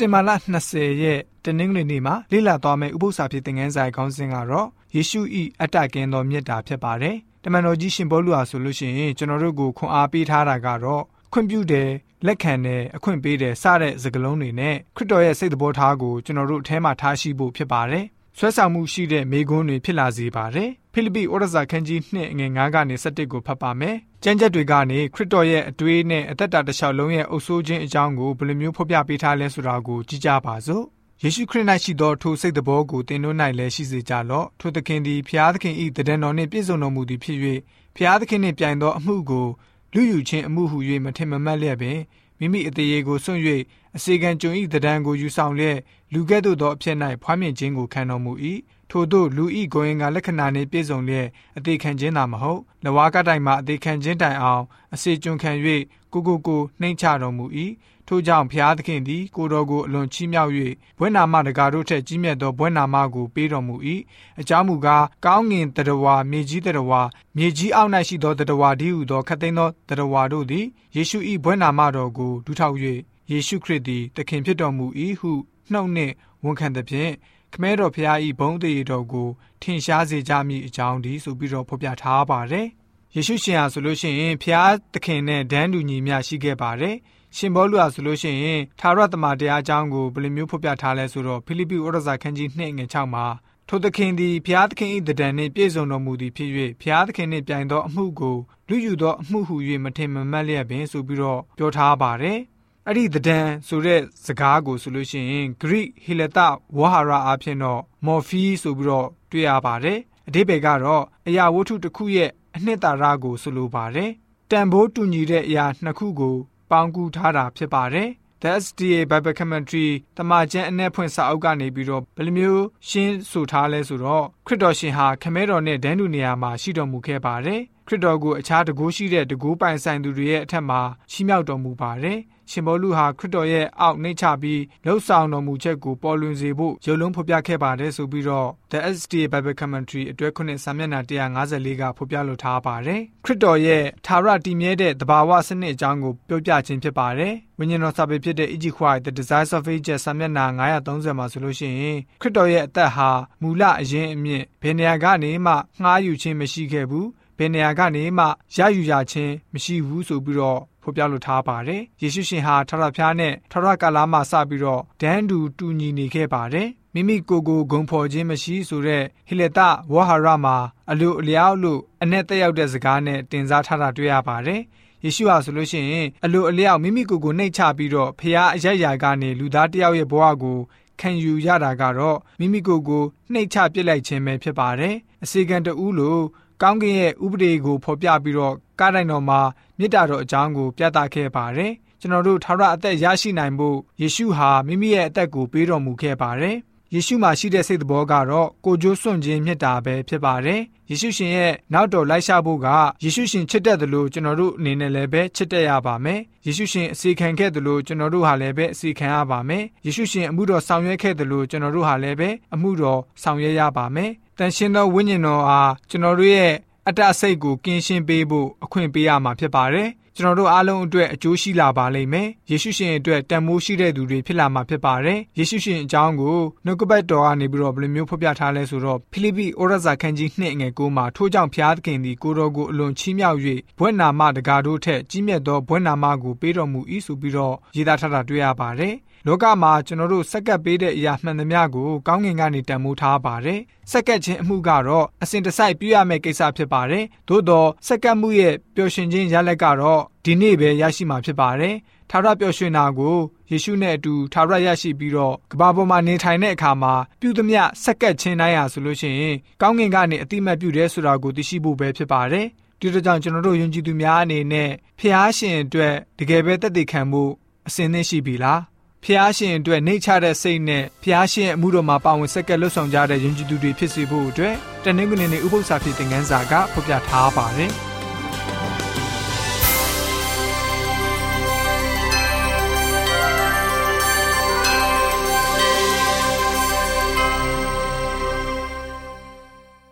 တင်ဘာလ20ရက်တနင်္ဂနွေနေ့မှာလေ့လာသွားမယ့်ဥပုသ္စာဖြစ်တဲ့ငန်းဆိုင်ခေါင်းစဉ်ကတော့ယေရှု၏အတ္တကင်းသောမြတ်တာဖြစ်ပါတယ်။တမန်တော်ကြီးရှင်ဘောလူဟာဆိုလို့ရှိရင်ကျွန်တော်တို့ကိုခွန်အားပေးထားတာကတော့ခွင့်ပြုတယ်လက်ခံတယ်အခွင့်ပေးတယ်စတဲ့စကားလုံးတွေနဲ့ခရစ်တော်ရဲ့စိတ်တော်ထားကိုကျွန်တော်တို့အထဲမှာထားရှိဖို့ဖြစ်ပါတယ်။ဆွဲဆောင်မှုရှိတဲ့မိဂွန်းတွေဖြစ်လာစေပါတယ်။ ဖိလိပ္ပိဩရစာခန်းကြီး2ငွေ9ကနေ17ကိုဖတ်ပါမယ်။ကျမ်းချက်တွေကနေခရစ်တော်ရဲ့အတွေးနဲ့အသက်တာတစ်လျှောက်လုံးရဲ့အုပ်ဆိုးခြင်းအကြောင်းကိုဘယ်လိုမျိုးဖော်ပြပေးထားလဲဆိုတာကိုကြည့်ကြပါစို့။ယေရှုခရစ်၌ရှိသောထိုစိတ်တော်ကိုသင်တို့၌လည်းရှိစေကြလော့။ထိုသခင်သည်ဖျားသခင်၏တဒံတော်နှင့်ပြည့်စုံတော်မူသည်ဖြစ်၍ဖျားသခင်နှင့်ပြိုင်သောအမှုကိုလူယူခြင်းအမှုဟု၍မထင်မမှတ်လျက်ပင်မိမိအသေးကိုစွန့်၍ အစေခံကြုံ၏တဒံကိုယူဆောင်လျက်လူကဲ့သို့သောအဖြစ်၌ဖွားမြင်ခြင်းကိုခံတော်မူ၏ထို့သောလူဤကိုရင်ကလက္ခဏာနှင့်ပြည့်စုံလျက်အသေးခံခြင်းသာမဟုတ်လဝါကတိုင်မှအသေးခံခြင်းတိုင်အောင်အစေကျွံခံ၍ကိုကိုကိုနှိမ့်ချတော်မူ၏ထို့ကြောင့်ဖျားသခင်သည်ကိုတော်ကိုအလွန်ချီးမြှောက်၍ဘွဲ့နာမတကားတို့ထက်ကြီးမြတ်သောဘွဲ့နာမကိုပေးတော်မူ၏အကြောင်းမူကားကောင်းငင်တရဝါမြေကြီးတရဝါမြေကြီးအောက်၌ရှိသောတရဝါဒီဟုသောခတ်သိမ်းသောတရဝါတို့သည်ယေရှု၏ဘွဲ့နာမတော်ကိုဒူးထောက်၍ ယေရှုခရစ်သည်သခင်ဖြစ်တော်မူ၏ဟုနှုတ်နှင့်ဝန်ခံသဖြင့်ခမဲတော်ဖျားဤဘုံတည်တော်ကိုထင်ရှားစေကြမည်အကြောင်းဒီဆိုပြီးတော့ဖော်ပြထားပါတယ်။ယေရှုရှင်ဟာဆိုလို့ရှိရင်ဖျားသခင်နဲ့ဒန်းတူညီမျှရှိခဲ့ပါတယ်။ရှင်ဘောလူဟာဆိုလို့ရှိရင်သာရတမတရားအကြောင်းကိုဘယ်လိုမျိုးဖော်ပြထားလဲဆိုတော့ဖိလိပ္ပိဩရစာခန်းကြီး2ငွေ6မှာထိုသခင်သည်ဖျားသခင်၏တဒံနှင့်ပြည့်စုံတော်မူသည်ဖြစ်၍ဖျားသခင်နှင့်ပြိုင်သောအမှုကိုလူယူသောအမှုဟု၍မထင်မမှတ်လျက်ပင်ဆိုပြီးတော့ပြောထားပါတယ်။ အဲ့ဒီသဒံဆိုတဲ့စကားကိုဆိုလို့ရှိရင် Greek ဟီလတဝဟာရအဖြစ်တော့ morphe ဆိုပြီးတော့တွေ့ရပါတယ်အဓိပ္ပာယ်ကတော့အရာဝတ္ထုတစ်ခုရဲ့အနှစ်သာရကိုဆိုလိုပါတယ်တန်ဖိုးတူညီတဲ့အရာနှစ်ခုကို ပေါင်းကူးထားတာဖြစ်ပါတယ် The SDA Bible Commentary တမန်ကျန်အ내ဖွင့်စာအုပ်ကနေပြီးတော့ဘယ်လိုမျိုးရှင်းဆိုထားလဲဆိုတော့ခ ရစ်တော်ရှင်ဟာခမဲတော်နဲ့ဒန်းတူနေရာမှာရှိတော်မူခဲ့ပါတယ်ခရစ်တော်ကိုအခြားတကူရှိတဲ့တကူပိုင်ဆိုင်သူတွေရဲ့အထက်မှာချီးမြှောက်တော်မူပါတယ်ရှင်ဘောလူဟာခရစ်တော်ရဲ့အောက်နှိမ့်ချပြီးလှုပ်ဆောင်တော်မူချက်ကိုပေါ်လွင်စေဖို့ရုပ်လုံးဖော်ပြခဲ့ပါတယ်ဆိုပြီးတော့ The SDA Bible Commentary အတွဲခုနှစ်စာမျက်နှာ154ကဖော်ပြလိုထားပါတယ်ခရစ်တော်ရဲ့သာရတည်မြဲတဲ့တဘာဝစနစ်အကြောင်းကိုပြောပြခြင်းဖြစ်ပါတယ်ဝိညာဉ်တော်စာပေဖြစ်တဲ့ E.G. White The Desires of Ages စာမျက်နှာ930မှာဆိုလို့ရှိရင်ခရစ်တော်ရဲ့အသက်ဟာမူလအရင်အမြင့်ဘယ်နေရာကနေမှငှားယူခြင်းမရှိခဲ့ဘူးဘယ်နေရာကနေမှရယူရခြင်းမရှိဘူးဆိုပြီးတော့ဖော်ပြလိုထားပါတယ်။ယေရှုရှင်ဟာထထဖျားနဲ့ထထကာလာမှစပြီးတော့ဒန်းတူတူညီနေခဲ့ပါတယ်။မိမိကိုယ်ကိုဂုံဖော်ခြင်းမရှိဆိုတဲ့ဟိလတဝဟာရမှာအလိုအလျောက်လို့အ내တက်ရောက်တဲ့စကားနဲ့တင်စားထားတာတွေ့ရပါတယ်။ယေရှုဟာဆိုလို့ရှိရင်အလိုအလျောက်မိမိကိုယ်ကိုနှိပ်ချပြီးတော့ဖះအရရကနေလူသားတယောက်ရဲ့ဘဝကို ခံယူရတာကတော့မိမိကိုယ်ကိုနှိပ်ချပစ်လိုက်ခြင်းပဲဖြစ်ပါတယ်။အစီကံတူးလို့ကောင်းကင်ရဲ့ဥပဒေကိုဖော်ပြပြီးတော့ကားတိုင်းတော်မှာမေတ္တာတော်အကြောင်းကိုပြသခဲ့ပါတယ်။ကျွန်တော်တို့ထာဝရအသက်ရရှိနိုင်ဖို့ယေရှုဟာမိမိရဲ့အသက်ကိုပေးတော်မူခဲ့ပါတယ်။ ယေရှုမှာရှိတဲ့စိတ်တော်ကတော့ကိုကြိုးစွန့်ခြင်းမြတ်တာပဲဖြစ်ပါတယ်။ယေရှုရှင်ရဲ့နောက်တော်လိုက်ရှာဖို့ကယေရှုရှင်ချစ်တဲ့သလိုကျွန်တော်တို့အနေနဲ့လည်းပဲချစ်တဲ့ရပါမယ်။ယေရှုရှင်အစီခံခဲ့သလိုကျွန်တော်တို့ဟာလည်းပဲအစီခံရပါမယ်။ယေရှုရှင်အမှုတော်ဆောင်ရွက်ခဲ့သလိုကျွန်တော်တို့ဟာလည်းပဲအမှုတော်ဆောင်ရွက်ရပါမယ်။တန်ရှင်းသောဝိညာဉ်တော်အားကျွန်တော်တို့ရဲ့ အတ္တစိတ်ကိုကင်းရှင်းပေးဖို့အခွင့်ပေးရမှာဖြစ်ပါတယ်။ကျွန်တော်တို့အားလုံးအတွက်အကျိုးရှိလာပါလိမ့်မယ်။ယေရှုရှင်အတွက်တန်မိုးရှိတဲ့သူတွေဖြစ်လာမှာဖြစ်ပါတယ်။ယေရှုရှင်အကြောင်းကိုနှုတ်ကပတ်တော်ကနေပြီးတော့ဘယ်လိုမျိုးဖော်ပြထားလဲဆိုတော့ဖိလိပ္ပိဩရစာခန်းကြီး2ငယ်9မှာထို့ကြောင့်ဖျားသခင်သည်ကိုတော်ကိုအလွန်ချီးမြှောက်၍ဘွဲ့နာမတကားတို့ထက်ကြီးမြတ်သောဘွဲ့နာမကိုပေးတော်မူ၏ဆိုပြီးတော့ရေးသားထားတာတွေ့ရပါတယ်။ လောကမှာကျွန်တော်တို့စက္ကပ်ပေးတဲ့အရာမှန်သမျှကိုကောင်းကင်ကနေတန်ဖိုးထားပါတယ်။စက္ကပ်ခြင်းအမှုကတော့အစဉ်တစိုက်ပြုရမယ့်ကိစ္စဖြစ်ပါတယ်။သို့တော့စက္ကပ်မှုရဲ့ပျော်ရွှင်ခြင်းရလဒ်ကတော့ဒီနေ့ပဲရရှိမှာဖြစ်ပါတယ်။ထာဝရပျော်ရွှင်တာကိုယေရှုနဲ့အတူထာဝရရရှိပြီးတော့ကဘာပေါ်မှာနေထိုင်တဲ့အခါမှာပြုသမျှစက္ကပ်ခြင်းတိုင်းဟာဆိုလို့ရှိရင်ကောင်းကင်ကနေအတိမတ်ပြုတယ်ဆိုတာကိုသိရှိဖို့ပဲဖြစ်ပါတယ်။ဒီတော့ကြောင့်ကျွန်တော်တို့ယုံကြည်သူများအနေနဲ့ဖျားရှင်အတွက်တကယ်ပဲတသက်ခံမှုအစဉ်သင့်ရှိပြီလား ဖျားရှင်အတွက်နှိတ်ချတဲ့စိတ်နဲ့ဖျားရှင်အမှုတော်မှာပါဝင်ဆက်ကပ်လွတ်ဆောင်ကြတဲ့ယဉ်ကျေးသူတွေဖြစ်စေဖို့အတွက်တနင်္ဂနွေနေ့ဥပုသ္စာဖြစ်တဲ့ငန်းစာကဖော်ပြထားပါတယ်။